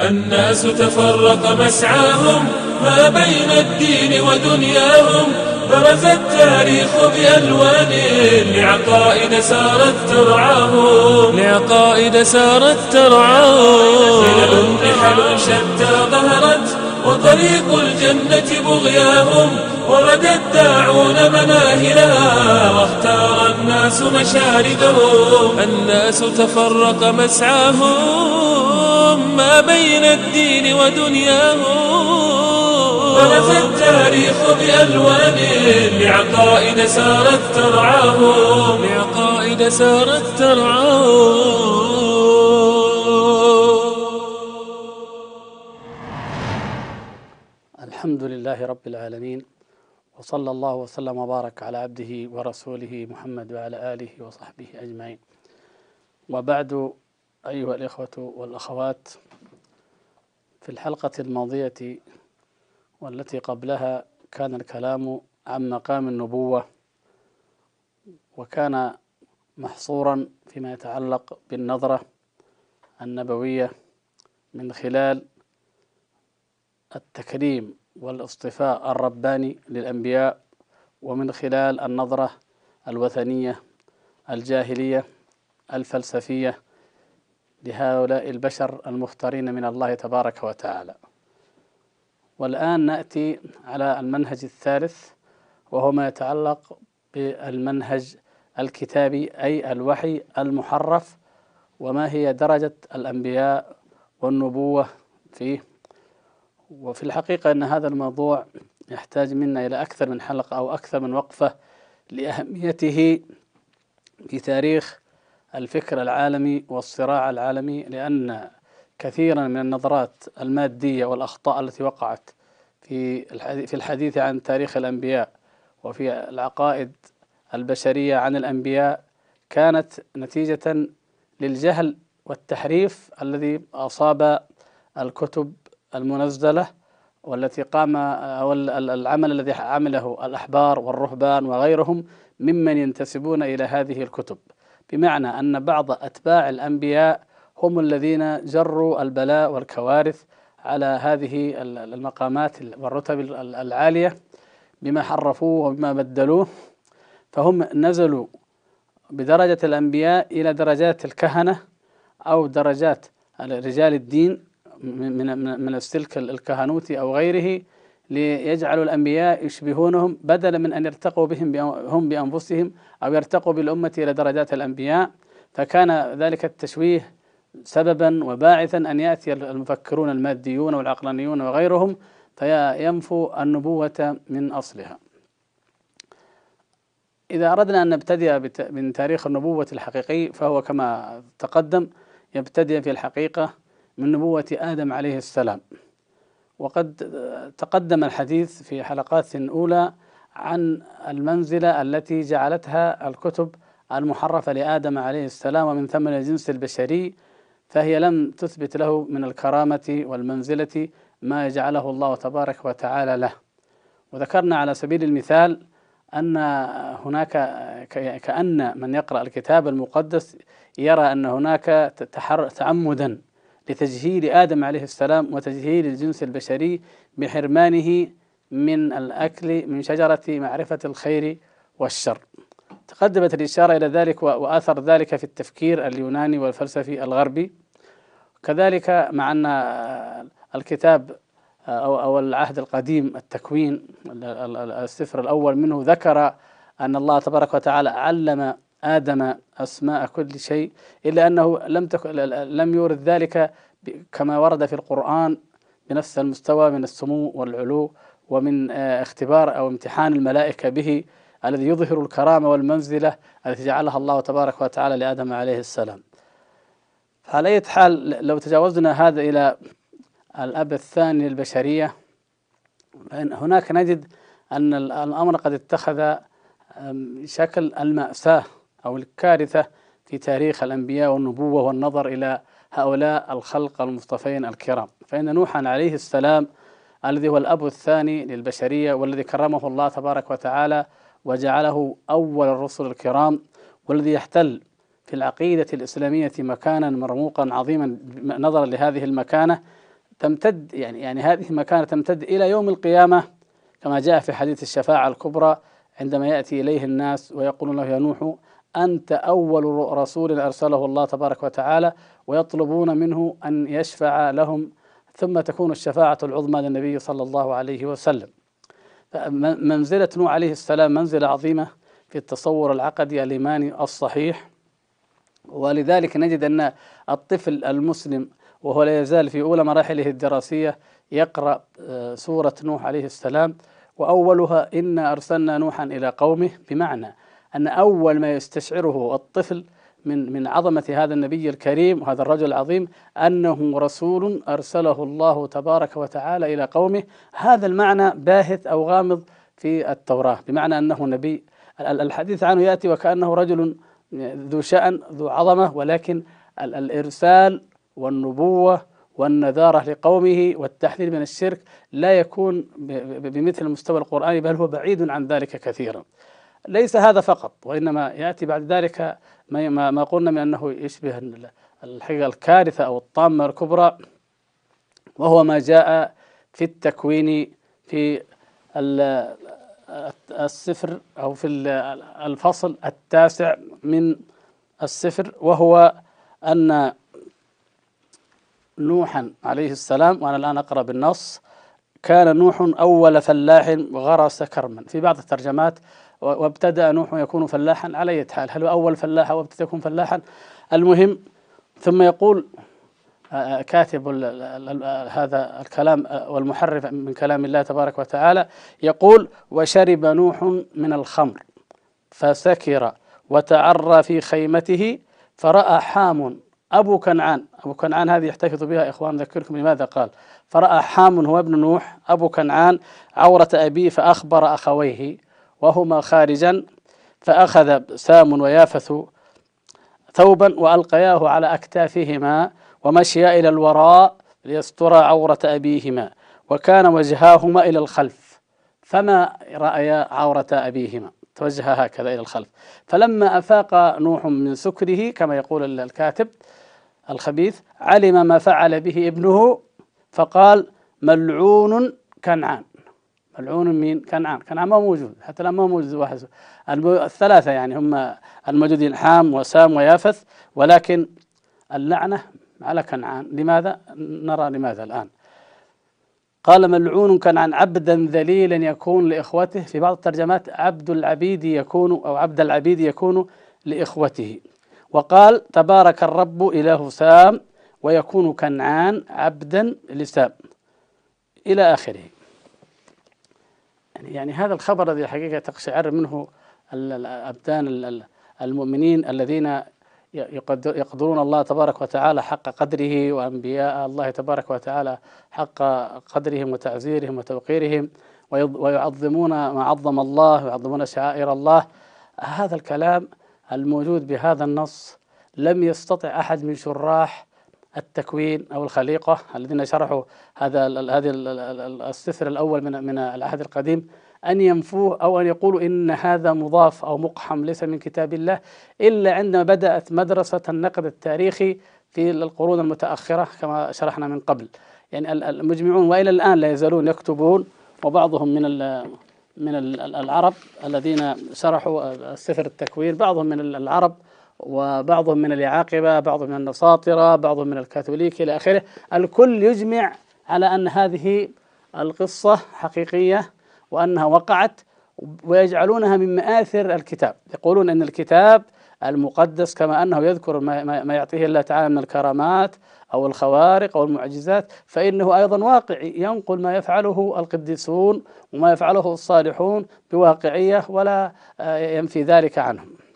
الناس تفرق مسعاهم ما بين الدين ودنياهم. برز التاريخ بألوان لعقائد سارت ترعاهم. لعقائد سارت ترعاهم. خلل نحل شتى ظهرت وطريق الجنة بغياهم ورد الداعون مناهلها واختار الناس مشاردهم الناس تفرق مسعاهم ما بين الدين ودنياهم. برز التاريخ بألوان لعقائد سارت ترعاهم. لعقائد سارت ترعاهم. الحمد لله رب العالمين وصلى الله وسلم وبارك على عبده ورسوله محمد وعلى آله وصحبه أجمعين. وبعد أيها الإخوة والأخوات في الحلقة الماضية والتي قبلها كان الكلام عن مقام النبوة وكان محصورا فيما يتعلق بالنظرة النبوية من خلال التكريم والاصطفاء الرباني للأنبياء ومن خلال النظرة الوثنية الجاهلية الفلسفية لهؤلاء البشر المختارين من الله تبارك وتعالى. والآن نأتي على المنهج الثالث وهو ما يتعلق بالمنهج الكتابي أي الوحي المحرف وما هي درجة الأنبياء والنبوة فيه. وفي الحقيقة أن هذا الموضوع يحتاج منا إلى أكثر من حلقة أو أكثر من وقفة لأهميته في تاريخ الفكر العالمي والصراع العالمي لأن كثيرا من النظرات المادية والأخطاء التي وقعت في في الحديث عن تاريخ الأنبياء وفي العقائد البشرية عن الأنبياء كانت نتيجة للجهل والتحريف الذي أصاب الكتب المنزلة والتي قام أو العمل الذي عمله الأحبار والرهبان وغيرهم ممن ينتسبون إلى هذه الكتب. بمعنى أن بعض أتباع الأنبياء هم الذين جروا البلاء والكوارث على هذه المقامات والرتب العالية بما حرفوه وبما بدلوه. فهم نزلوا بدرجة الأنبياء إلى درجات الكهنة أو درجات رجال الدين من من السلك الكهنوتي أو غيره ليجعلوا الأنبياء يشبهونهم بدلا من أن يرتقوا بهم هم بأنفسهم أو يرتقوا بالأمة إلى درجات الأنبياء فكان ذلك التشويه سببا وباعثا أن يأتي المفكرون الماديون والعقلانيون وغيرهم فينفوا النبوة من أصلها. إذا أردنا أن نبتدئ من تاريخ النبوة الحقيقي فهو كما تقدم يبتدئ في الحقيقة من نبوة آدم عليه السلام. وقد تقدم الحديث في حلقات أولى عن المنزلة التي جعلتها الكتب المحرفة لآدم عليه السلام ومن ثم الجنس البشري فهي لم تثبت له من الكرامة والمنزلة ما يجعله الله تبارك وتعالى له. وذكرنا على سبيل المثال أن هناك كأن من يقرأ الكتاب المقدس يرى أن هناك تعمدا لتجهيل آدم عليه السلام وتجهيل الجنس البشري بحرمانه من الأكل من شجرة معرفة الخير والشر. تقدمت الإشارة إلى ذلك وآثر ذلك في التفكير اليوناني والفلسفي الغربي. كذلك مع أن الكتاب أو العهد القديم التكوين السفر الأول منه ذكر أن الله تبارك وتعالى علم آدم أسماء كل شيء إلا أنه لم تكن لم يورد ذلك كما ورد في القرآن بنفس المستوى من السمو والعلو ومن آه، اختبار أو امتحان الملائكة به الذي يظهر الكرامة والمنزلة التي جعلها الله تبارك وتعالى لآدم عليه السلام. على أي حال لو تجاوزنا هذا إلى الأب الثاني للبشرية هناك نجد أن الأمر قد اتخذ شكل المأساة. أو الكارثة في تاريخ الأنبياء والنبوة والنظر إلى هؤلاء الخلق المصطفين الكرام. فإن نوحا عليه السلام الذي هو الأب الثاني للبشرية والذي كرمه الله تبارك وتعالى وجعله أول الرسل الكرام والذي يحتل في العقيدة الإسلامية مكانا مرموقا عظيما نظرا لهذه المكانة تمتد يعني يعني هذه مكانة تمتد إلى يوم القيامة كما جاء في حديث الشفاعة الكبرى عندما يأتي إليه الناس ويقولون له يا نوح أنت أول رسول أرسله الله تبارك وتعالى ويطلبون منه أن يشفع لهم ثم تكون الشفاعة العظمى للنبي صلى الله عليه وسلم. منزلة نوح عليه السلام منزلة عظيمة في التصور العقدي الإيماني الصحيح. ولذلك نجد أن الطفل المسلم وهو لا يزال في أولى مراحله الدراسية يقرأ آه، سورة نوح عليه السلام وأولها إنا أرسلنا نوحا إلى قومه بمعنى أن أول ما يستشعره الطفل من من عظمة هذا النبي الكريم وهذا الرجل العظيم أنه رسول أرسله الله تبارك وتعالى إلى قومه هذا المعنى باهت أو غامض في التوراة بمعنى أنه نبي. الحديث عنه يأتي وكأنه رجل ذو شأن ذو عظمة ولكن الإرسال والنبوة والنذارة لقومه والتحذير من الشرك لا يكون بمثل المستوى القرآني بل هو بعيد عن ذلك كثيرا. ليس هذا فقط وإنما يأتي بعد ذلك ما, ما قلنا من أنه يشبه الحقيقة الكارثة أو الطامة الكبرى وهو ما جاء في التكوين في السفر أو في الفصل التاسع من السفر وهو أن نوحا عليه السلام وأنا الآن أقرأ بالنص كان نوح أول فلاح غرس كرما. في بعض الترجمات وابتدأ نوح يكون فلاحا على أي حال. هل هو أول فلاح أو ابتدأ يكون فلاحا؟ المهم ثم يقول آه، آه، كاتب هذا الكلام آه، والمحرف من كلام الله تبارك وتعالى. يقول وشرب نوح من الخمر فسكر وتعرى في خيمته فرأى حام أبو كنعان. أبو كنعان هذه يحتفظ بها إخوان ذكركم لماذا قال. فرأى حام هو ابن نوح أبو كنعان عورة أبيه فأخبر أخويه. وهما خارجا فأخذ سام ويافث ثوبا وألقياه على أكتافهما ومشيا إلى الوراء ليستر عورة أبيهما وكان وجهاهما إلى الخلف. فما رأيا عورة أبيهما؟ توجه هكذا إلى الخلف. فلما أفاق نوح من سكره كما يقول الكاتب الخبيث علم ما فعل به ابنه فقال ملعون كنعان. ملعون مين كنعان. كنعان ما موجود حتى الآن ما موجود واحد الثلاثة يعني هم الموجودين حام وسام ويافث ولكن اللعنة على كنعان. لماذا؟ نرى لماذا الآن؟ قال ملعون كنعان عبدا ذليلا يكون لإخوته. في بعض الترجمات عبد العبيد يكون أو عبد العبيد يكون لإخوته. وقال تبارك الرب إله سام ويكون كنعان عبدا لسام. إلى آخره. يعني, يعني هذا الخبر الذي حقيقة تقشعر منه الأبدان المؤمنين الذين يقدرون الله تبارك وتعالى حق قدره وأنبياء الله تبارك وتعالى حق قدرهم وتعزيرهم وتوقيرهم ويعظمون ما عظم الله ويعظمون شعائر الله. هذا الكلام الموجود بهذا النص لم يستطع أحد من شراح التكوين أو الخليقة الذين شرحوا هذا هذه السفر الأول من من العهد القديم أن ينفوه أو أن يقولوا إن هذا مضاف أو مقحم ليس من كتاب الله إلا عندما بدأت مدرسة النقد التاريخي في القرون المتأخرة كما شرحنا من قبل. يعني المجمعون وإلى الآن لا يزالون يكتبون وبعضهم من من العرب الذين شرحوا سفر التكوين بعضهم من العرب وبعضهم من اليعاقبة بعضهم من النساطرة بعضهم من الكاثوليك إلى آخره. الكل يجمع على أن هذه القصة حقيقية وأنها وقعت ويجعلونها من مآثر الكتاب. يقولون أن الكتاب المقدس كما أنه يذكر ما يعطيه الله تعالى من الكرامات أو الخوارق أو المعجزات فإنه أيضا واقعي ينقل ما يفعله القديسون وما يفعله الصالحون بواقعية ولا ينفي ذلك عنهم.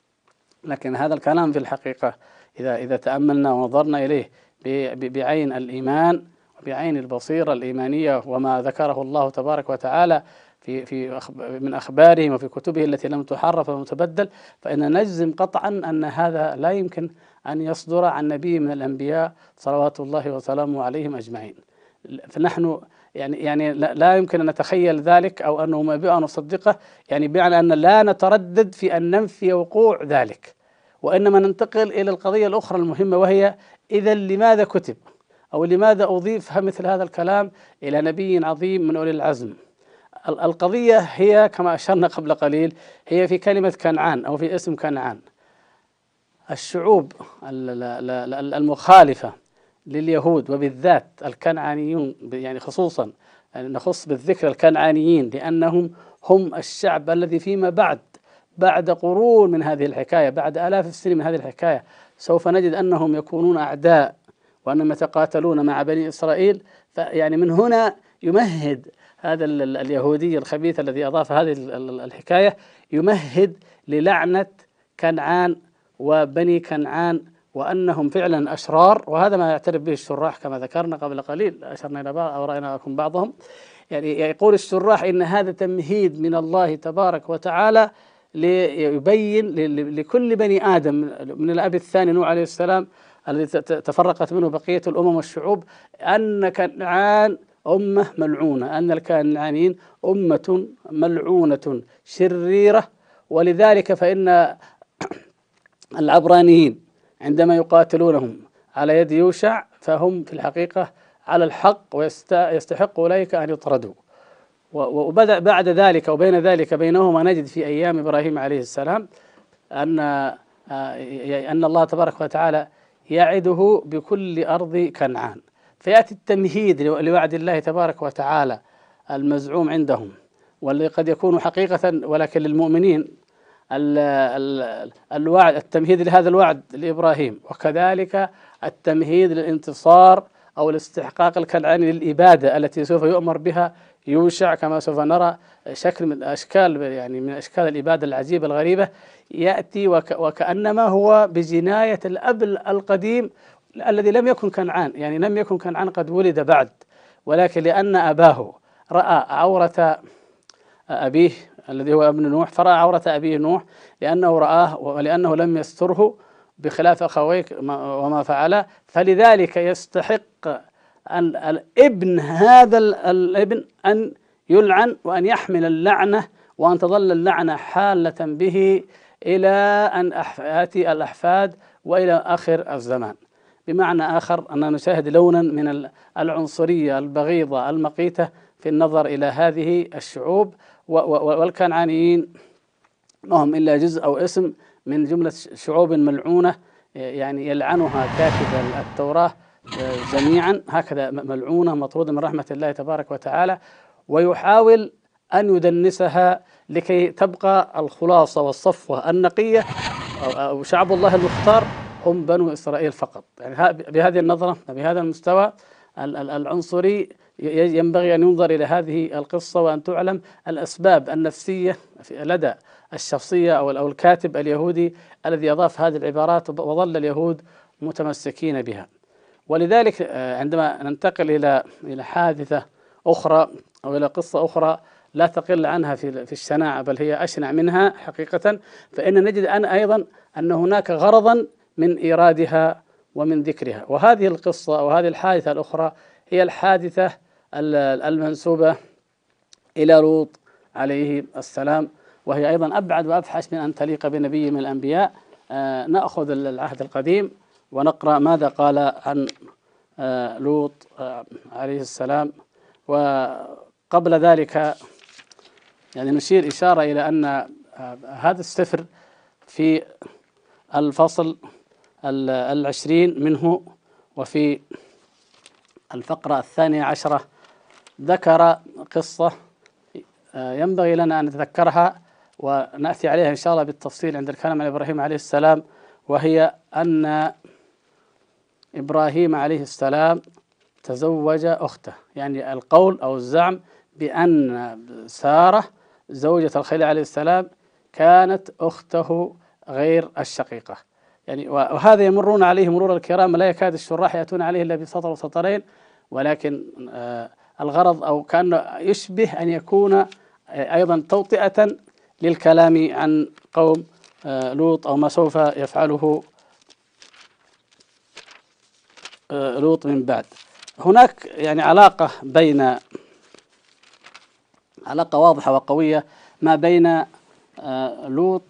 لكن هذا الكلام في الحقيقة إذا إذا تأملنا ونظرنا إليه بعين الإيمان وبعين البصيرة الإيمانية وما ذكره الله تبارك وتعالى في في من أخبارهم وفي كتبه التي لم تحرف ولم تبدل فإن نجزم قطعا أن هذا لا يمكن أن يصدر عن نبي من الأنبياء صلوات الله وسلامه عليهم أجمعين. فنحن يعني يعني لا يمكن أن نتخيل ذلك أو أنه ما بأن نصدقه. يعني بمعنى أن لا نتردد في أن ننفي وقوع ذلك. وإنما ننتقل إلى القضية الأخرى المهمة وهي اذا لماذا كتب؟ أو لماذا أضيف مثل هذا الكلام إلى نبي عظيم من أولي العزم؟ القضية هي كما أشرنا قبل قليل هي في كلمة كنعان أو في اسم كنعان. الشعوب المخالفة لليهود وبالذات الكنعانيون يعني خصوصا يعني نخص بالذكر الكنعانيين لأنهم هم الشعب الذي فيما بعد بعد قرون من هذه الحكاية بعد آلاف السنين من هذه الحكاية سوف نجد أنهم يكونون أعداء وأنهم يتقاتلون مع بني إسرائيل. فيعني من هنا يمهد هذا اليهودي الخبيث الذي أضاف هذه الحكاية يمهد للعنة كنعان وبني كنعان وأنهم فعلا أشرار وهذا ما يعترف به الشراح كما ذكرنا قبل قليل أشرنا إلى بعض أو رأينا لكم بعضهم. يعني يقول الشراح إن هذا تمهيد من الله تبارك وتعالى ليبين لكل بني آدم من الأب الثاني نوح عليه السلام الذي تفرقت منه بقية الأمم والشعوب أن كنعان أمة ملعونة أن الكنعانيين أمة ملعونة شريرة. ولذلك فإن العبرانيين عندما يقاتلونهم على يد يوشع فهم في الحقيقة على الحق ويستحق أولئك أن يطردوا. وبدأ بعد ذلك وبين ذلك بينهما نجد في أيام إبراهيم عليه السلام أن أن الله تبارك وتعالى يعده بكل أرض كنعان. فيأتي التمهيد لوعد الله تبارك وتعالى المزعوم عندهم والذي قد يكون حقيقة ولكن للمؤمنين الوعد التمهيد لهذا الوعد لإبراهيم وكذلك التمهيد للانتصار أو الاستحقاق الكنعاني للإبادة التي سوف يؤمر بها يوشع كما سوف نرى شكل من أشكال يعني من أشكال الإبادة العجيبة الغريبة يأتي وك وكأنما هو بجناية الأب القديم الذي لم يكن كنعان يعني لم يكن كنعان قد ولد بعد ولكن لأن أباه رأى عورة أبيه الذي هو ابن نوح فرأى عورة أبيه نوح لأنه رآه ولأنه لم يستره بخلاف أخويك وما فعل. فلذلك يستحق أن الابن هذا الابن أن يلعن وأن يحمل اللعنة وأن تظل اللعنة حالة به إلى أن يأتي الأحفاد وإلى آخر الزمان. بمعنى آخر أننا نشاهد لونا من العنصرية البغيضة المقيتة في النظر إلى هذه الشعوب. والكنعانيين ما هم إلا جزء أو اسم من جملة شعوب ملعونة يعني يلعنها كاتب التوراة جميعا. هكذا ملعونة مطرودة من رحمة الله تبارك وتعالى. ويحاول أن يدنسها لكي تبقى الخلاصة والصفوة النقية أو شعب الله المختار هم بنو إسرائيل فقط. يعني بهذه النظرة بهذا المستوى العنصري ينبغي أن ينظر إلى هذه القصة وأن تعلم الأسباب النفسية لدى الشخصية أو الكاتب اليهودي الذي أضاف هذه العبارات وظل اليهود متمسكين بها. ولذلك آه، عندما ننتقل إلى إلى حادثة أخرى أو إلى قصة أخرى لا تقل عنها في في الشناعة بل هي أشنع منها حقيقة فإن نجد أن أيضا أن هناك غرضا من إيرادها ومن ذكرها. وهذه القصة وهذه الحادثة الأخرى هي الحادثة المنسوبة إلى لوط عليه السلام. وهي أيضا أبعد وأفحش من أن تليق بنبي من الأنبياء. آه، نأخذ العهد القديم ونقرأ ماذا قال عن آه، لوط آه، عليه السلام. وقبل ذلك يعني نشير إشارة إلى أن هذا السفر في الفصل العشرين منه وفي الفقرة الثانية عشرة ذكر قصة آه، ينبغي لنا أن نتذكرها ونأتي عليها إن شاء الله بالتفصيل عند الكلام عن إبراهيم عليه السلام وهي أن إبراهيم عليه السلام تزوج أخته. يعني القول أو الزعم بأن سارة زوجة الخليل عليه السلام كانت أخته غير الشقيقة. يعني وهذا يمرون عليه مرور الكرام لا يكاد الشراح يأتون عليه إلا بسطر وسطرين ولكن آه، الغرض أو كأنه يشبه أن يكون آه، أيضا توطئة للكلام عن قوم آه، لوط أو ما سوف يفعله لوط من بعد. هناك يعني علاقة بين علاقة واضحة وقوية ما بين لوط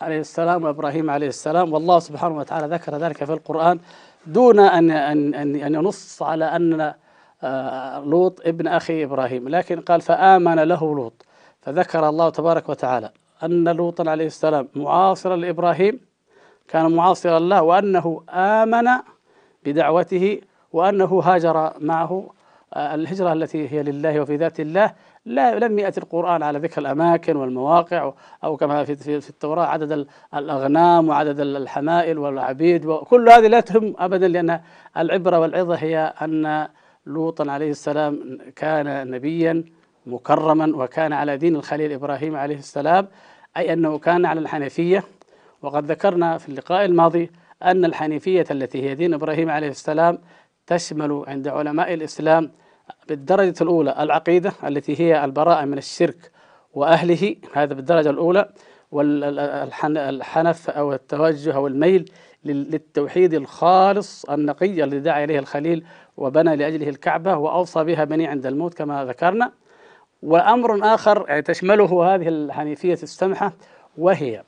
عليه السلام وإبراهيم عليه السلام. والله سبحانه وتعالى ذكر ذلك في القرآن دون أن أن أن ينص على آه، لوط ابن أخي إبراهيم لكن قال فآمن له لوط فذكر الله تبارك وتعالى أن لوطا عليه السلام معاصرا لإبراهيم كان معاصرا له وأنه آمن بدعوته وأنه هاجر معه. آه، الهجرة التي هي لله وفي ذات الله لا لم يأتي القرآن على ذكر الأماكن والمواقع أو كما في في التوراة عدد الأغنام وعدد الحمائل والعبيد وكل هذه لا تهم أبدا لأن العبرة والعظة هي أن لوطا عليه السلام كان نبيا مكرما وكان على دين الخليل إبراهيم عليه السلام أي أنه كان على الحنفية وقد ذكرنا في اللقاء الماضي أن الحنيفية التي هي دين إبراهيم عليه السلام تشمل عند علماء الإسلام بالدرجة الأولى العقيدة التي هي البراءة من الشرك وأهله هذا بالدرجة الأولى والحنف أو التوجه أو الميل للتوحيد الخالص النقي الذي دعا إليه الخليل وبنى لأجله الكعبة وأوصى بها بني عند الموت كما ذكرنا. وأمر آخر يعني تشمله هذه الحنيفية السمحة وهي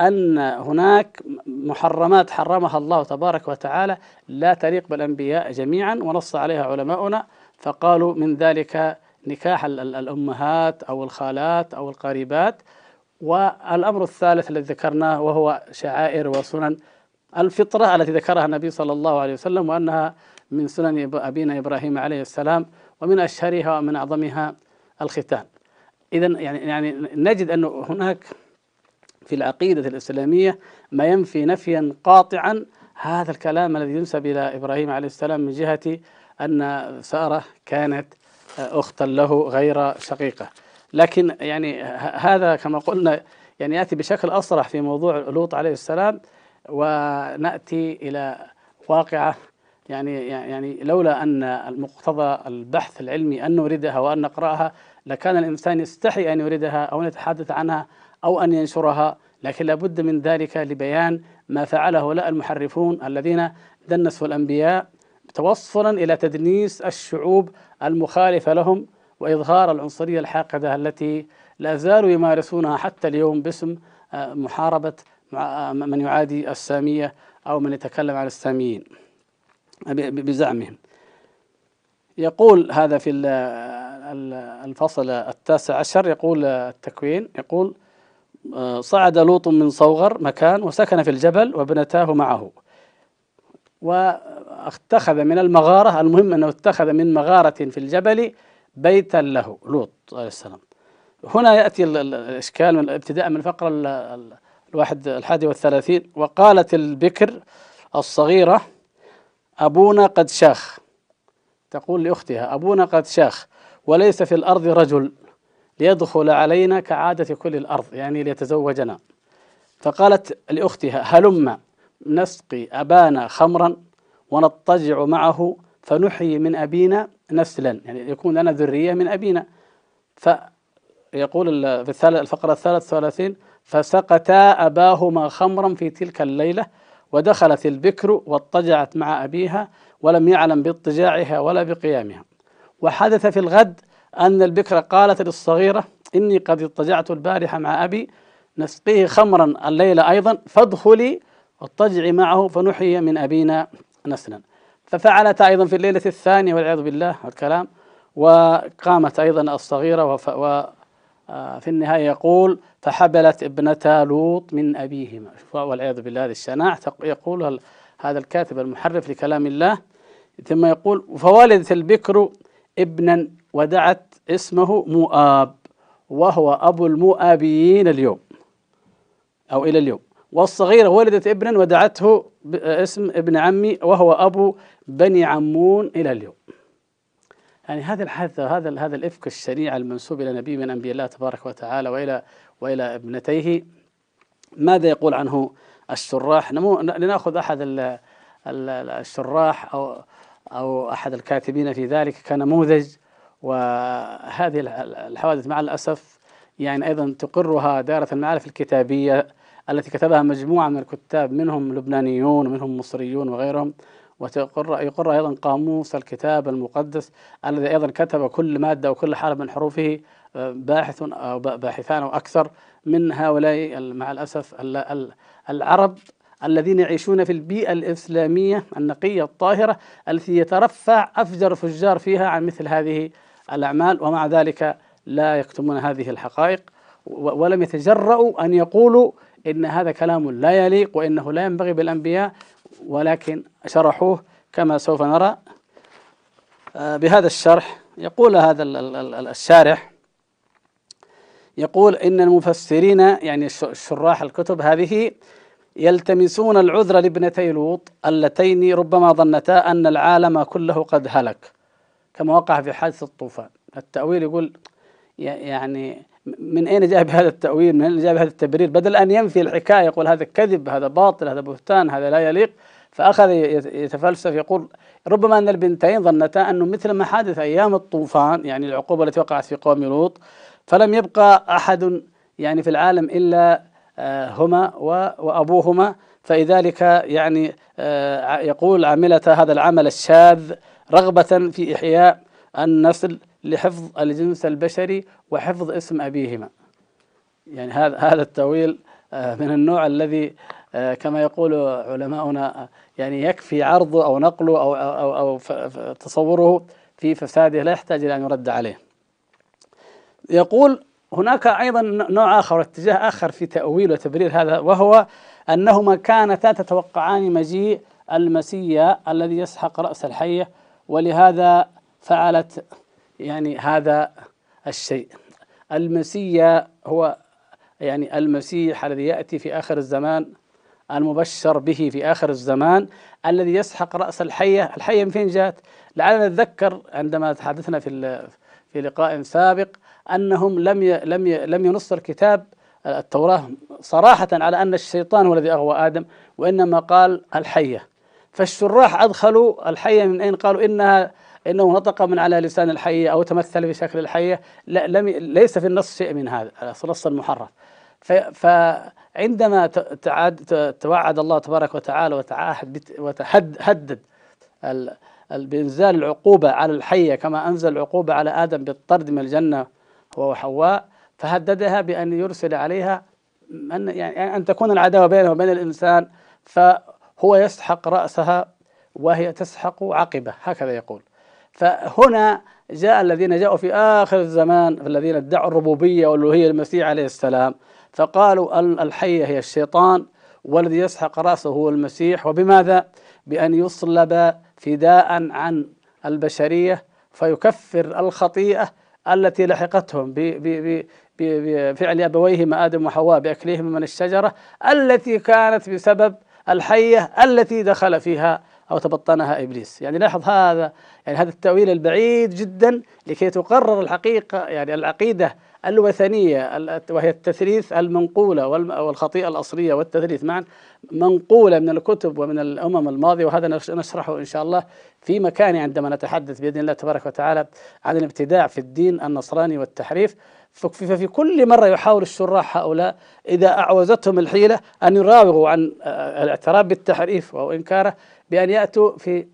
أن هناك محرمات حرمها الله تبارك وتعالى لا تليق بالأنبياء جميعا ونص عليها علماؤنا فقالوا من ذلك نكاح الأمهات أو الخالات أو القريبات. والأمر الثالث الذي ذكرناه وهو شعائر وسنن الفطرة التي ذكرها النبي صلى الله عليه وسلم وأنها من سنن أبينا إبراهيم عليه السلام ومن أشهرها ومن أعظمها الختان. إذا يعني يعني نجد أن هناك في العقيدة الإسلامية ما ينفي نفيا قاطعا هذا الكلام الذي ينسب إلى إبراهيم عليه السلام من جهة أن سارة كانت أختا له غير شقيقة. لكن يعني هذا كما قلنا يعني يأتي بشكل أصرح في موضوع لوط عليه السلام ونأتي إلى واقعة يعني يعني لولا أن المقتضى البحث العلمي أن نوردها وأن نقرأها لكان الإنسان يستحي أن يوردها أو أن يتحدث عنها أو أن ينشرها لكن لابد من ذلك لبيان ما فعله هؤلاء المحرفون الذين دنسوا الأنبياء توصلا إلى تدنيس الشعوب المخالفة لهم وإظهار العنصرية الحاقدة التي لا زالوا يمارسونها حتى اليوم باسم آه، محاربة آه، من يعادي السامية أو من يتكلم عن الساميين. بزعمهم. يقول هذا في الفصل التاسع عشر يقول التكوين يقول آه، صعد لوط من صوغر مكان وسكن في الجبل وابنتاه معه. واتخذ من المغارة المهم أنه اتخذ من مغارة في الجبل بيتا له لوط عليه السلام. هنا يأتي الإشكال من ابتداء من الفقرة الواحد الحادي والثلاثين. وقالت البكر الصغيرة أبونا قد شاخ. تقول لأختها أبونا قد شاخ وليس في الأرض رجل ليدخل علينا كعادة كل الأرض يعني ليتزوجنا. فقالت لأختها هلم نسقي أبانا خمرا ونضطجع معه فنحيي من أبينا نسلا يعني يكون لنا ذرية من أبينا. فيقول في الفقرة الثالث ثلاثين فسقتا أباهما خمرا في تلك الليلة ودخلت البكر واضطجعت مع أبيها ولم يعلم باضطجاعها ولا بقيامها. وحدث في الغد أن البكر قالت للصغيرة إني قد اضطجعت البارحة مع أبي نسقيه خمرا الليلة أيضا فادخلي واضطجعي معه فنحيي من أبينا نسلا. ففعلت أيضا في الليلة الثانية والعياذ بالله الكلام وقامت أيضا الصغيرة وف وفي آه، النهاية يقول فحبلت ابنتا لوط من أبيهما. والعياذ بالله هذه الشناع يقول هذا الكاتب المحرف لكلام الله ثم يقول فولدت البكر ابنا ودعت اسمه مؤاب وهو أبو المؤابيين اليوم. أو إلى اليوم. والصغيرة ولدت ابنا ودعته اسم ابن عمي وهو أبو بني عمون إلى اليوم. يعني هذا الحادث هذا هذا الإفك الشنيع المنسوب إلى نبي من أنبياء الله تبارك وتعالى وإلى وإلى ابنتيه. ماذا يقول عنه الشراح لنأخذ أحد الشراح أو أو أحد الكاتبين في ذلك كنموذج. وهذه الحوادث مع الأسف يعني أيضا تقرها دائرة المعارف الكتابية التي كتبها مجموعة من الكتاب منهم لبنانيون ومنهم مصريون وغيرهم. وتقر يقر أيضا قاموس الكتاب المقدس الذي أيضا كتب كل مادة وكل حرف من حروفه. باحث أو باحثان أو أكثر من هؤلاء مع الأسف العرب الذين يعيشون في البيئة الإسلامية النقية الطاهرة التي يترفع أفجر فجار فيها عن مثل هذه الأعمال ومع ذلك لا يكتمون هذه الحقائق. ولم يتجرؤوا أن يقولوا إن هذا كلام لا يليق وإنه لا ينبغي بالأنبياء ولكن شرحوه كما سوف نرى. آه، بهذا الشرح يقول هذا الشارح يقول إن المفسرين يعني شراح الكتب هذه يلتمسون العذر لابنتي لوط اللتين ربما ظنتا أن العالم كله قد هلك. كما وقع في حادث الطوفان. التأويل يقول يعني من أين جاء بهذا التأويل؟ من أين جاء بهذا التبرير؟ بدل أن ينفي الحكاية يقول هذا كذب هذا باطل هذا بهتان هذا لا يليق. فأخذ يتفلسف يقول ربما أن البنتين ظنتا أنه مثل ما حدث أيام الطوفان يعني العقوبة التي وقعت في قوم لوط فلم يبقى أحد يعني في العالم إلا آه، هما وأبوهما. فلذلك يعني آه، يقول عملت هذا العمل الشاذ رغبة في إحياء النسل لحفظ الجنس البشري وحفظ اسم أبيهما. يعني هذا هذا التأويل آه، من النوع الذي كما يقول علماؤنا يعني يكفي عرضه أو نقله أو, أو, أو تصوره في فساده لا يحتاج إلى أن يرد عليه. يقول هناك أيضا نوع آخر اتجاه آخر في تأويل وتبرير هذا وهو أنهما كانتا تتوقعان مجيء المسيا الذي يسحق رأس الحية ولهذا فعلت يعني هذا الشيء. المسيا هو يعني المسيح الذي يأتي في آخر الزمان المبشر به في آخر الزمان الذي يسحق رأس الحية الحية من فين جاءت؟ لعلنا نتذكر عندما تحدثنا في في لقاء سابق أنهم لم لم لم ينص الكتاب التوراة صراحة على أن الشيطان هو الذي أغوى آدم وإنما قال الحية. فالشراح أدخلوا الحية من أين؟ قالوا إنها إنه نطق من على لسان الحية أو تمثل بشكل الحية. لا لم ليس في النص شيء من هذا النص المحرف. فعندما تعاد توعد الله تبارك وتعالى وتعاهد وتهدد بإنزال العقوبة على الحية كما أنزل العقوبة على آدم بالطرد من الجنة هو وحواء فهددها بأن يرسل عليها أن يعني أن تكون العداوة بينه وبين الإنسان فهو يسحق رأسها وهي تسحق عقبه هكذا يقول فهنا جاء الذين جاءوا في آخر الزمان الذين ادعوا الربوبية والألوهية للمسيح عليه السلام فقالوا الحية هي الشيطان والذي يسحق رأسه هو المسيح وبماذا؟ بأن يصلب فداء عن البشرية فيكفر الخطيئة التي لحقتهم بفعل أبويهما آدم وحواء بأكلهم من الشجرة التي كانت بسبب الحية التي دخل فيها أو تبطنها إبليس. يعني لاحظ هذا يعني هذا التأويل البعيد جدا لكي تقرر الحقيقة يعني العقيدة الوثنية وهي التثليث المنقولة والخطيئة الأصلية والتثليث. معا منقولة من الكتب ومن الأمم الماضية وهذا نشرحه إن شاء الله في مكان عندما نتحدث بإذن الله تبارك وتعالى عن الابتداع في الدين النصراني والتحريف. ففي كل مرة يحاول الشراح هؤلاء إذا أعوزتهم الحيلة أن يراوغوا عن الاعتراف بالتحريف أو إنكاره بأن يأتوا في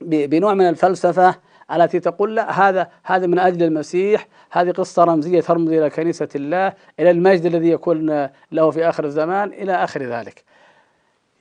بنوع من الفلسفة التي تقول لا هذا هذا من أجل المسيح هذه قصة رمزية ترمز إلى كنيسة الله إلى المجد الذي يكون له في آخر الزمان إلى آخر ذلك.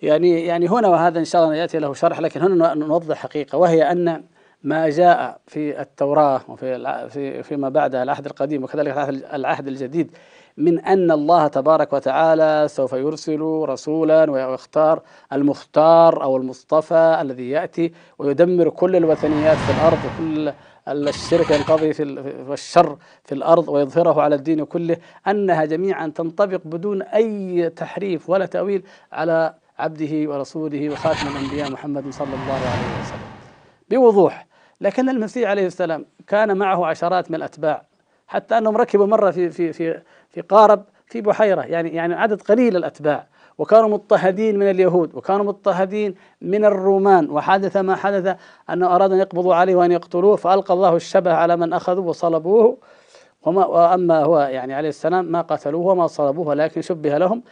يعني يعني هنا وهذا إن شاء الله يأتي له شرح لكن هنا نوضح حقيقة وهي أن ما جاء في التوراة وفي في فيما بعد العهد القديم وكذلك العهد الجديد من أن الله تبارك وتعالى سوف يرسل رسولا ويختار المختار أو المصطفى الذي يأتي ويدمر كل الوثنيات في الأرض وكل الشرك ينقضي في والشر في الأرض ويظهره على الدين كله. أنها جميعا تنطبق بدون أي تحريف ولا تأويل على عبده ورسوله وخاتم الأنبياء محمد صلى الله عليه وسلم. بوضوح لكن المسيح عليه السلام كان معه عشرات من الأتباع. حتى أنهم ركبوا مرة في في في في قارب في بحيرة. يعني يعني عدد قليل الأتباع. وكانوا مضطهدين من اليهود وكانوا مضطهدين من الرومان. وحدث ما حدث أنه أراد أن يقبضوا عليه وأن يقتلوه فألقى الله الشبه على من أخذوا وصلبوه. وما وأما هو يعني عليه السلام ما قتلوه وما صلبوه ولكن شبه لهم.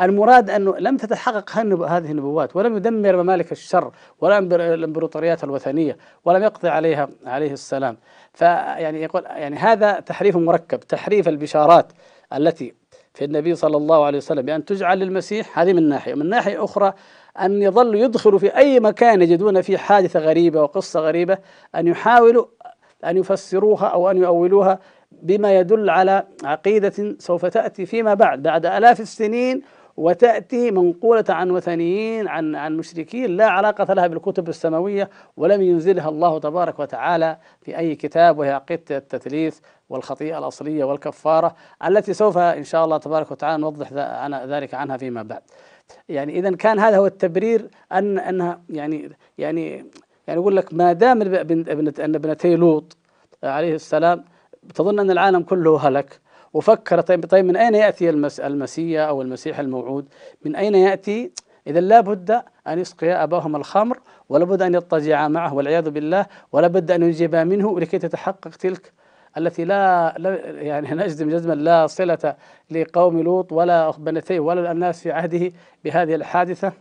المراد أنه لم تتحقق هذه النبوات ولم يدمر ممالك الشر ولا الإمبراطوريات الوثنية ولم يقضي عليها عليه السلام. فيعني يقول يعني هذا تحريف مركب تحريف البشارات التي في النبي صلى الله عليه وسلم بأن تجعل للمسيح هذه من ناحية. من ناحية أخرى أن يظل يدخل في أي مكان يجدون فيه حادثة غريبة وقصة غريبة أن يحاولوا أن يفسروها أو أن يؤولوها بما يدل على عقيدة سوف تأتي فيما بعد بعد آلاف السنين وتأتي منقولة عن وثنيين عن عن مشركين لا علاقة لها بالكتب السماوية ولم ينزلها الله تبارك وتعالى في أي كتاب وهي عقيدة التثليث والخطيئة الأصلية والكفارة التي سوف إن شاء الله تبارك وتعالى نوضح ذلك عنها فيما بعد. يعني إذا كان هذا هو التبرير أن أنها يعني يعني يعني يقول لك ما دام أن ابنتي لوط عليه السلام تظن أن العالم كله هلك وفكر طيب طيب من أين يأتي المس المسيا أو المسيح الموعود؟ من أين يأتي؟ إذا لا بد أن يسقي أباهم الخمر ولا بد أن يضطجعا معه والعياذ بالله ولا بد أن يجيبا منه لكي تتحقق تلك التي لا, لا يعني نجزم جزما لا صلة لقوم لوط ولا بنتيه ولا الناس في عهده بهذه الحادثة.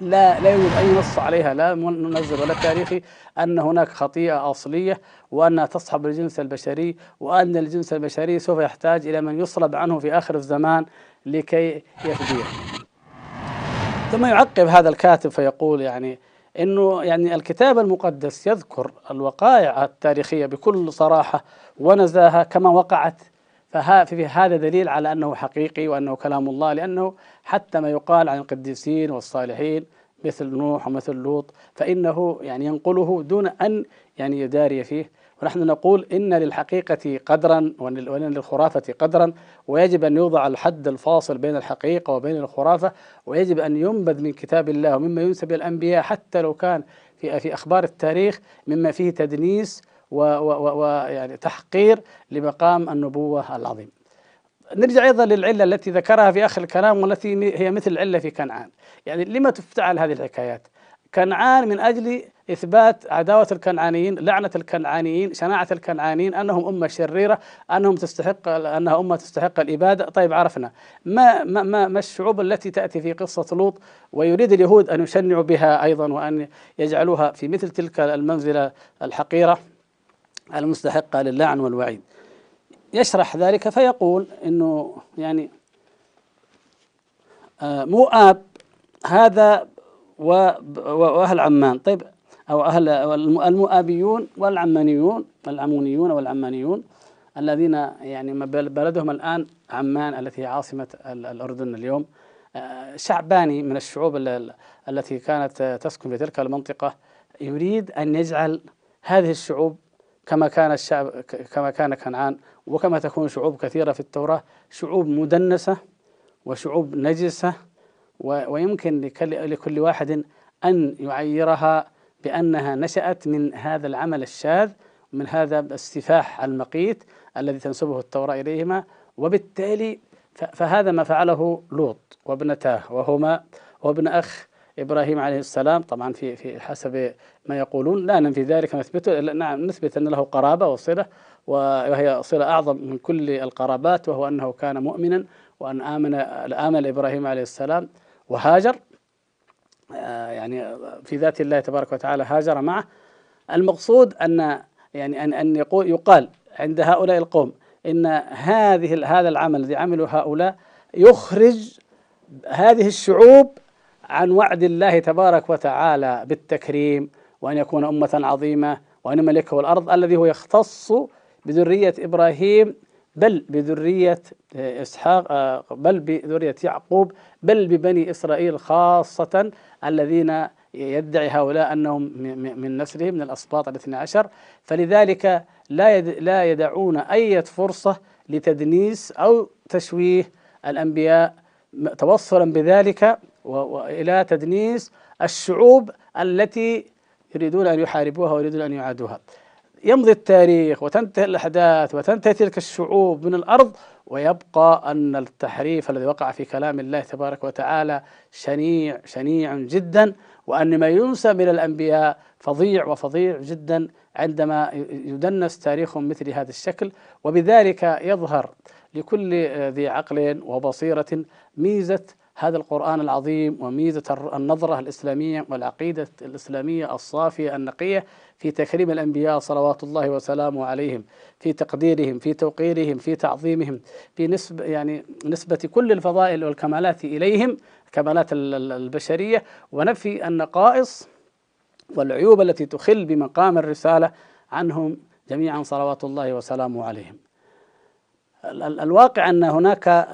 لا لا يوجد أي نص عليها لا منزل ولا تاريخي أن هناك خطيئة أصلية وانها تصحب الجنس البشري وأن الجنس البشري سوف يحتاج إلى من يصلب عنه في آخر الزمان لكي يفديه. ثم يعقب هذا الكاتب فيقول يعني إنه يعني الكتاب المقدس يذكر الوقائع التاريخية بكل صراحة ونزاهه كما وقعت ففي هذا دليل على أنه حقيقي وأنه كلام الله لأنه حتى ما يقال عن القديسين والصالحين مثل نوح ومثل لوط فإنه يعني ينقله دون أن يعني يداري فيه. ونحن نقول إن للحقيقة قدرا وإن للخرافة قدرا ويجب أن يوضع الحد الفاصل بين الحقيقة وبين الخرافة ويجب أن ينبذ من كتاب الله ومما ينسب إلى الأنبياء حتى لو كان في في أخبار التاريخ مما فيه تدنيس ويعني تحقير لمقام النبوة العظيم. نرجع أيضا للعلة التي ذكرها في آخر الكلام والتي هي مثل العلة في كنعان. يعني لما تفتعل هذه الحكايات؟ كنعان من أجل إثبات عداوة الكنعانيين لعنة الكنعانيين شناعة الكنعانيين أنهم أمة شريرة أنهم تستحق أنها أمة تستحق الإبادة. طيب عرفنا. ما, ما, ما, ما الشعوب التي تأتي في قصة لوط ويريد اليهود أن يشنعوا بها أيضا وأن يجعلوها في مثل تلك المنزلة الحقيرة؟ المستحقة للعن والوعيد. يشرح ذلك فيقول إنه يعني آه، مؤاب هذا وأهل عمان. طيب أو أهل المؤابيون والعمانيون العمونيون والعمانيون الذين يعني بلدهم الآن عمان التي هي عاصمة الأردن اليوم. آه، شعباني من الشعوب التي كانت تسكن في تلك المنطقة يريد أن يجعل هذه الشعوب كما كان الشعب كما كان كنعان وكما تكون شعوب كثيرة في التوراة شعوب مدنسة وشعوب نجسة ويمكن لكل واحد أن يعيرها بأنها نشأت من هذا العمل الشاذ من هذا السفاح المقيت الذي تنسبه التوراة إليهما. وبالتالي فهذا ما فعله لوط وابنتاه وهما وابن أخ إبراهيم عليه السلام طبعا في في حسب ما يقولون لا ننفي ذلك نثبته نعم نثبت أن له قرابة وصلة وهي صلة أعظم من كل القرابات وهو أنه كان مؤمنا وأن آمن آمن إبراهيم عليه السلام وهاجر آه، يعني في ذات الله تبارك وتعالى هاجر معه. المقصود أن يعني أن أن يقول يقال عند هؤلاء القوم إن هذه هذا العمل الذي عمله هؤلاء يخرج هذه الشعوب عن وعد الله تبارك وتعالى بالتكريم وأن يكون أمة عظيمة وأن يملكه الأرض الذي هو يختص بذرية إبراهيم بل بذرية إسحاق آه، بل بذرية يعقوب بل ببني إسرائيل خاصة الذين يدعي هؤلاء أنهم من نسله من الأسباط الاثنى عشر. فلذلك لا لا يدعون أي فرصة لتدنيس أو تشويه الأنبياء توصلا بذلك والى تدنيس الشعوب التي يريدون أن يحاربوها ويريدون أن يعادوها. يمضي التاريخ وتنتهي الأحداث وتنتهي تلك الشعوب من الأرض ويبقى أن التحريف الذي وقع في كلام الله تبارك وتعالى شنيع شنيع جدا وأن ما ينسب إلى الأنبياء فظيع وفظيع جدا عندما يدنس تاريخهم مثل هذا الشكل وبذلك يظهر لكل ذي عقل وبصيرة ميزة هذا القرآن العظيم وميزة النظرة الإسلامية والعقيدة الإسلامية الصافية النقية في تكريم الأنبياء صلوات الله وسلامه عليهم في تقديرهم في توقيرهم في تعظيمهم في نسبة يعني نسبة كل الفضائل والكمالات إليهم كمالات البشرية. ونفي النقائص والعيوب التي تخل بمقام الرسالة عنهم جميعا صلوات الله وسلامه عليهم. الواقع أن هناك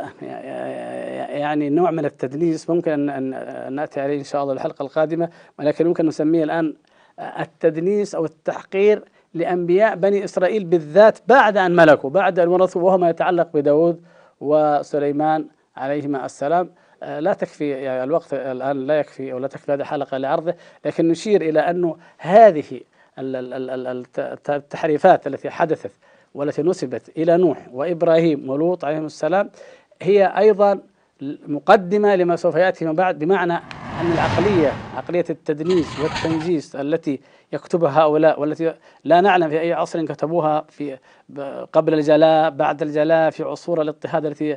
يعني نوع من التدليس ممكن أن نأتي عليه إن شاء الله الحلقة القادمة ولكن ممكن نسميه الآن التدنيس أو التحقير لأنبياء بني إسرائيل بالذات بعد أن ملكوا بعد أن ورثوا وهو ما يتعلق بداود وسليمان عليهما السلام. لا تكفي يعني الوقت الآن لا يكفي أو لا تكفي هذه الحلقة لعرضه لكن نشير إلى أنه هذه التحريفات التي حدثت والتي نسبت إلى نوح وإبراهيم ولوط عليهم السلام هي أيضا مقدمة لما سوف يأتي من بعد بمعنى أن العقلية عقلية التدنيس والتنجيس التي يكتبها هؤلاء والتي لا نعلم في أي عصر كتبوها في قبل الجلاء بعد الجلاء في عصور الاضطهاد التي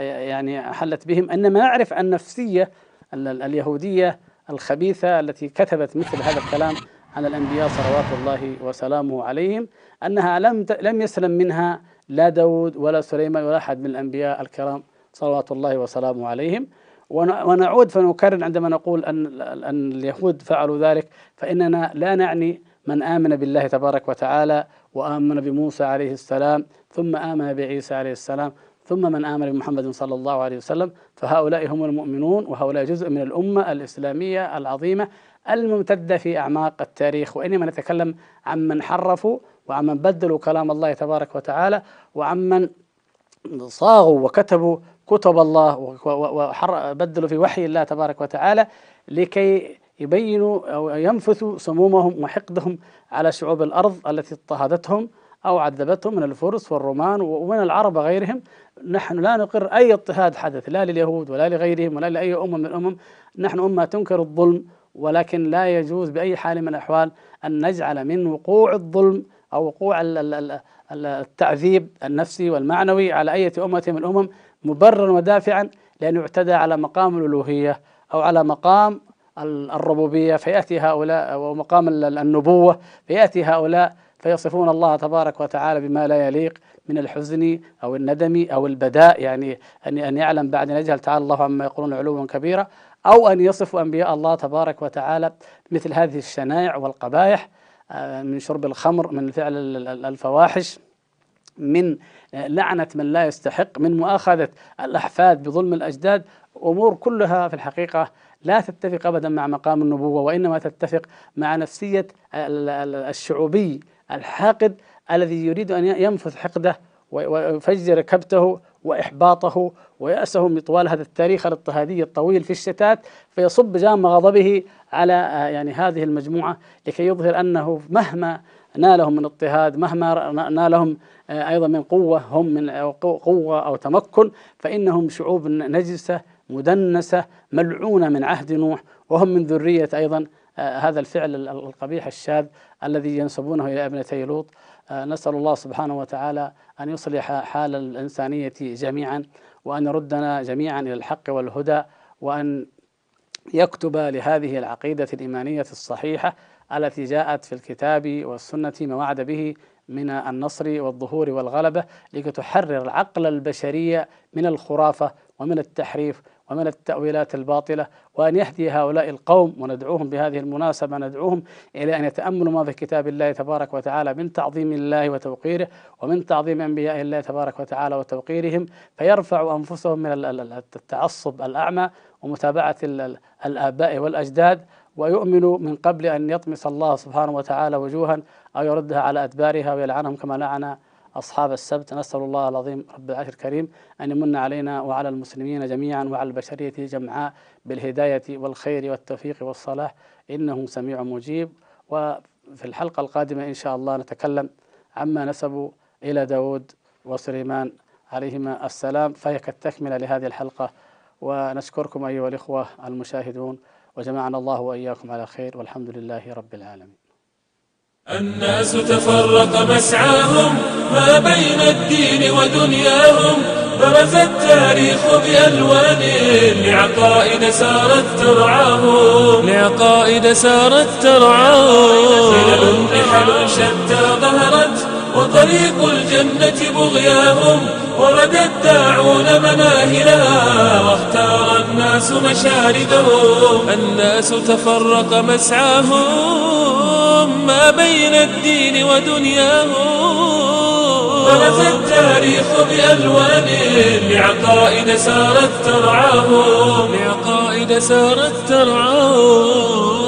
يعني حلت بهم إنما نعرف النفسية اليهودية الخبيثة التي كتبت مثل هذا الكلام عن الأنبياء صلوات الله وسلامه عليهم أنها لم لم يسلم منها لا داود ولا سليمان ولا أحد من الأنبياء الكرام صلوات الله وسلامه عليهم. ونعود فنكرر عندما نقول أن أن اليهود فعلوا ذلك فإننا لا نعني من آمن بالله تبارك وتعالى وآمن بموسى عليه السلام ثم آمن بعيسى عليه السلام ثم من آمن بمحمد صلى الله عليه وسلم فهؤلاء هم المؤمنون وهؤلاء جزء من الأمة الإسلامية العظيمة الممتدة في أعماق التاريخ وإنما نتكلم عن من حرفوا وعمن بدلوا كلام الله تبارك وتعالى وعمن صاغوا وكتبوا كتب الله وبدلوا في وحي الله تبارك وتعالى لكي يبينوا أو ينفثوا سمومهم وحقدهم على شعوب الأرض التي اضطهدتهم أو عذبتهم من الفرس والرومان ومن العرب وغيرهم. نحن لا نقر أي اضطهاد حدث لا لليهود ولا لغيرهم ولا لأي أمة من الأمم. نحن أمة تنكر الظلم ولكن لا يجوز بأي حال من الأحوال أن نجعل من وقوع الظلم أو وقوع التعذيب النفسي والمعنوي على أي أمة من الأمم مبررا ودافعا لأن يعتدى على مقام الألوهية أو على مقام الربوبية فيأتي هؤلاء ومقام النبوة فيأتي هؤلاء فيصفون الله تبارك وتعالى بما لا يليق من الحزن أو الندم أو البداء يعني أن أن يعلم بعد أن يجهل تعالى الله عما يقولون علوا كبيرا. أو أن يصفوا أنبياء الله تبارك وتعالى مثل هذه الشنائع والقبائح آه، من شرب الخمر من فعل الفواحش من لعنة من لا يستحق من مؤاخذة الأحفاد بظلم الأجداد. أمور كلها في الحقيقة لا تتفق أبدا مع مقام النبوة وإنما تتفق مع نفسية الشعوبي الحاقد الذي يريد أن ينفذ حقده ويفجر كبته وإحباطه ويأسه من طوال هذا التاريخ الاضطهادي الطويل في الشتات فيصب جام غضبه على يعني هذه المجموعة لكي يظهر أنه مهما نالهم من اضطهاد مهما نالهم آه، أيضا من قوة هم من قوة أو تمكن فإنهم شعوب نجسة مدنسة ملعونة من عهد نوح وهم من ذرية أيضا آه، هذا الفعل القبيح الشاذ الذي ينسبونه إلى ابنتي لوط آه، نسأل الله سبحانه وتعالى أن يصلح حال الإنسانية جميعا وأن يردنا جميعا إلى الحق والهدى وأن يكتب لهذه العقيدة الإيمانية الصحيحة التي جاءت في الكتاب والسنة ما وعد به من النصر والظهور والغلبة لكي تحرر العقل البشري من الخرافة ومن التحريف ومن التأويلات الباطلة وأن يهدي هؤلاء القوم وندعوهم بهذه المناسبة ندعوهم إلى أن يتأملوا ما في كتاب الله تبارك وتعالى من تعظيم الله وتوقيره ومن تعظيم أنبياء الله تبارك وتعالى وتوقيرهم فيرفعوا أنفسهم من التعصب الأعمى ومتابعة الآباء والأجداد ويؤمنوا من قبل أن يطمس الله سبحانه وتعالى وجوها أو يردها على أدبارها ويلعنهم كما لعن أصحاب السبت نسأل الله العظيم رب العرش الكريم أن يمن علينا وعلى المسلمين جميعا وعلى البشرية جمعاء بالهداية والخير والتوفيق والصلاح. إنه سميع مجيب. وفي الحلقة القادمة إن شاء الله نتكلم عما نسبوا إلى داود وسليمان عليهما السلام. فهي كالتكملة لهذه الحلقة. ونشكركم أيها الإخوة المشاهدون. وجمعنا الله وإياكم على خير. والحمد لله رب العالمين. الناس تفرق مسعاهم ما بين الدين ودنياهم برز التاريخ بألوان لعقائد سارت ترعاهم. لعقائد سارت ترعاهم. خلل رحل شتى ظهرت وطريق الجنة بغياهم ورد الداعون مناهلها واختار الناس مشاردهم. الناس تفرق مسعاهم ما بين الدين ودنياهم. برز التاريخ بألوان لعقائد سارت ترعاهم. لعقائد سارت ترعاهم.